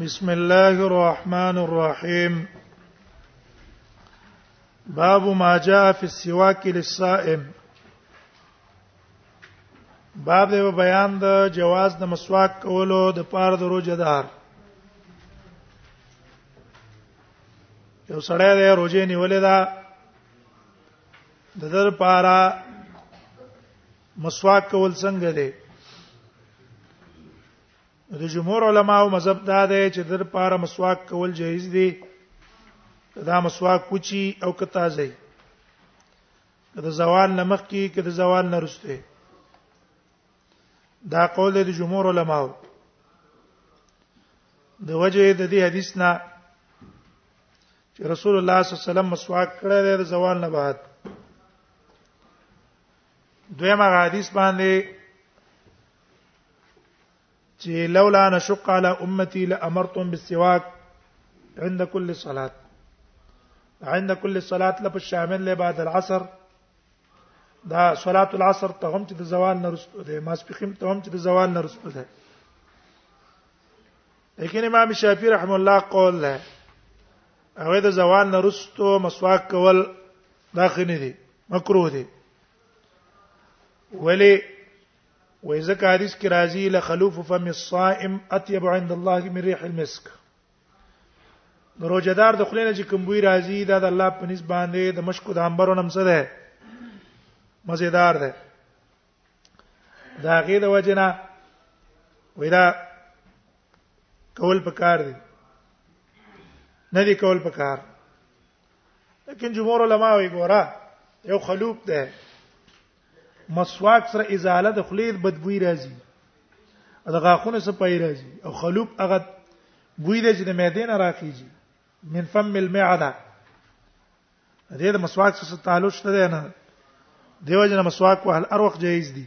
بسم الله الرحمن الرحيم باب ما جاء في السواك للصائم باب د بیان د جواز د مسواک کولو د پار د روزه دار یو سړی د روزه نیولې ده د در پارا مسواک کول څنګه دی د جمهور علماو مذهب دا دی چې در پارا مسواک کول جایز دی دا مسواک کوچی او که تازه کده زوال نمخ کی کده زوال نرسته دا قول دی د جمهور علماو د وجه د دې حدیث نه چې رسول الله صلی الله علیه وسلم مسواک کړی دی د زوال نه بعد دویم حدیث باندې چې لولا نشق على امتي لامرتم بالسواك عند كل صلاه عند كل صلاه لپ شامل له بعد العصر دا صلاه العصر ته هم چې د زوال نه رسته ده ماسپخیم ته هم چې د زوال نه رسته ده لیکن امام شافعی رحم الله قول له هغه د زوال نه رستو مسواک کول دا خنه دي مکروه دي ولی وې ځکه حدیث کې راځي لخلوف فم الصائم اطيب عند الله من ريح المسك نو روزدار د خلینو چې کوم بوی راځي دا د الله په نسبت باندې د مشکو د انبرو نم څه ده مزیدار ده دا غي د وجنا ودا کول پکار دي نه دي کول پکار لیکن جمهور علما وی ګورا یو خلوق ده مسواک سره ازاله د خلید بدبوی راځي د غاخونه سره پای راځي او خلوب هغه بوی د چې د معدې نه راخیږي من فم المعده دې د مسواک سره تعلق شته نه دیو جن مسواک وهل اروخ جایز دي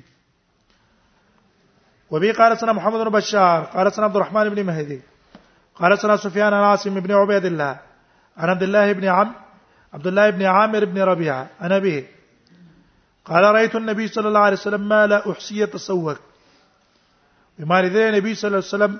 وبي قال سنه محمد بن بشار قال سنه عبد الرحمن بن مهدي قال سنه سفيان بن عاصم بن عبيد الله عن عبد الله بن عم عبد الله بن عامر بن ربيعه انا به قال رأيت النبي صلى الله عليه وسلم ما لا احصي تسوق بما ده النبي صلى الله عليه وسلم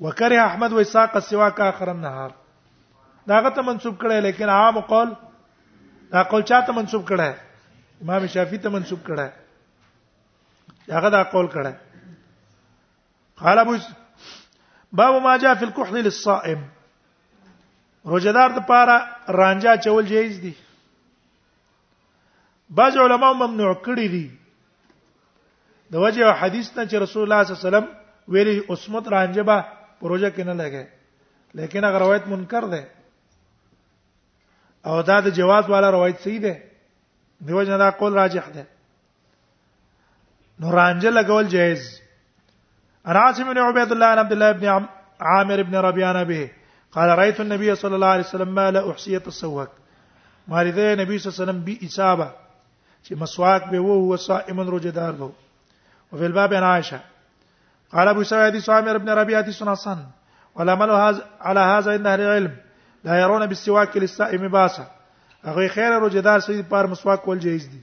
وکره احمد وساق سوا کا اخر النهار داغه ته منسوب کړي لیکن عام قول دا قول چاته منسوب کړي امام شافعي ته منسوب کړي هغه دا قول کړي قال ابو باب ما جاء في الكحل للصائم روزدار د پاره رانجا چول جایز دي بعض علما ممنوع کړی دي د وجه حدیث نه چې رسول الله صلی الله علیه وسلم ویلي عصمت رانجه به پروژه کې نه لګي لیکن هغه روایت منکر ده او دا د جواز والا روایت صحیح ده دیو جنا قول راجح ده نو رانجه لګول جایز عاصم بن عبيد الله بن عبد الله بن عامر بن ربيعه به قال رايت النبي صلى الله عليه وسلم ما لا احصي تسوك ما لري النبي صلى الله عليه وسلم بي اصابه چې مسواک به وو هو صائم روزه دار دو وفي الباب عن عائشة قال أبو سعيد سامر عامر بن ربيعة حسن والعمل على هذا إن أهل العلم لا يرون بالسواك للسائم باسا أخي خير رجدار سيد بار مسواك مسواک دي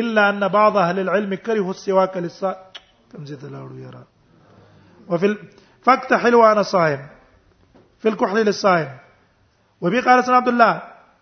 الا ان بعض اهل العلم كرهوا السواك للسا كم زيت لاړو وفي الفقت حلوة انا صائم في الكحل للصائم وبي قال سيدنا عبد الله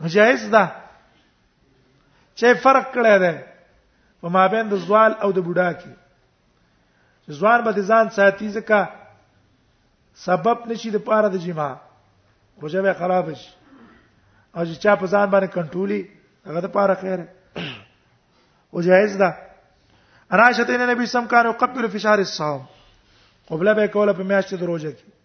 نو جائز ده چې فرق کړی دی په مابین د زوال او د بوډا کې ځوان به ځان ساتي ځکه سبب نشي د پاره د جما روزه به خراب شي او چې چا په ځان باندې کنټرولي هغه د پاره خیر او جائز ده راشد ان نبی سم کار قبل فی شهر الصوم قبله به کوله په میاشت د روزه کې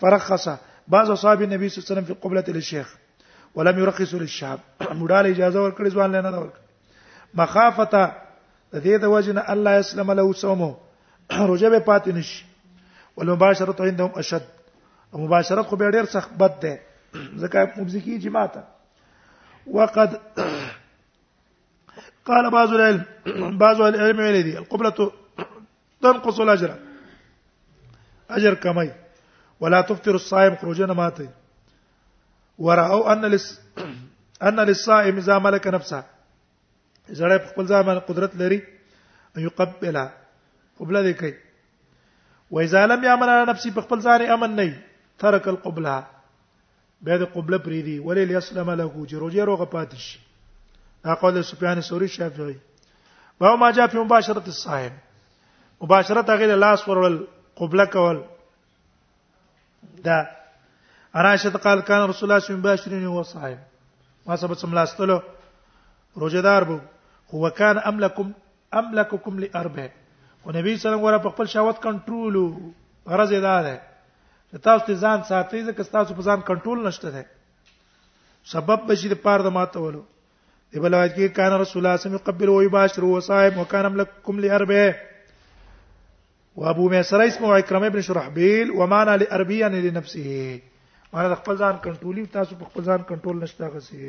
فرخص بعض اصحاب النبي صلی الله عليه وسلم في قبلة للشيخ ولم يرخص للشعب مډال اجازه ورکړي ځوان لنه دا ورکړي مخافه د دې د وجنه الله اسلم له سومو روزه به پاتې نشي والمباشره عندهم اشد مباشرت خو به ډیر سخت بد ده ځکه مبزکی جما ته وقد قال بعض العلم بعض العلم ولدي القبلة تنقص الأجر أجر كمي ولا تفطر الصائم خروجنا ماتي ورأوا أن لس أن للصائم إذا ملك نفسه إذا رأى خپل زمان قدرت لري أن يقبلها قبلة دې وإذا لم يعمل على نفسه بقبل ځان امن ترك القبلة بیا د قبله پری دی ولې لیسلم له چې روزه روغه پاتې شي دا قول سفیان ثوری شافعی باو ما جاء فی مباشرت الصائم مباشرت هغه لاس ورول قبله کول دا عائشہ قال کان رسول الله صلی الله علیه وسلم هو صائم ما سبب سملاستلو روزدار بو هو کان املکم املککم لاربع او نبی صلی الله علیه وسلم ور په خپل شهوت کنټرول غرض دا ده چې تاسو ته ځان ساتي ځکه تاسو په ځان کنټرول نشته ده سبب بشي د پاره د ماتولو دی بل وایي کې کان رسول الله صلی الله علیه وسلم يقبل ويباشر وصائم وكان املككم لاربع وابو ميسره اسمه اکرمه ابن شرحبيل ومانا لاربع يعني لنفسه مانا خپل ځان کنټرولي تاسو په خپل ځان کنټرول نشته غسي